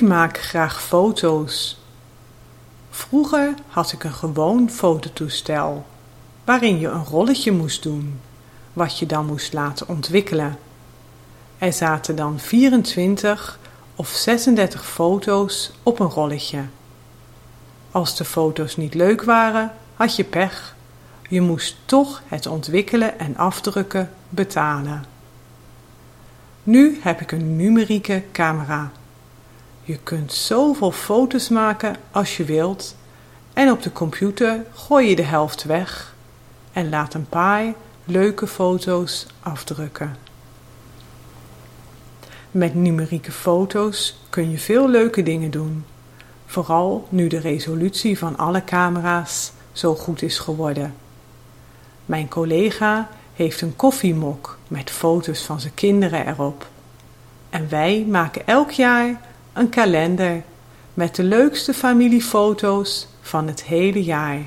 Ik maak graag foto's. Vroeger had ik een gewoon fototoestel, waarin je een rolletje moest doen, wat je dan moest laten ontwikkelen. Er zaten dan 24 of 36 foto's op een rolletje. Als de foto's niet leuk waren, had je pech. Je moest toch het ontwikkelen en afdrukken betalen. Nu heb ik een numerieke camera. Je kunt zoveel foto's maken als je wilt en op de computer gooi je de helft weg en laat een paar leuke foto's afdrukken. Met numerieke foto's kun je veel leuke dingen doen, vooral nu de resolutie van alle camera's zo goed is geworden. Mijn collega heeft een koffiemok met foto's van zijn kinderen erop. En wij maken elk jaar een kalender met de leukste familiefoto's van het hele jaar.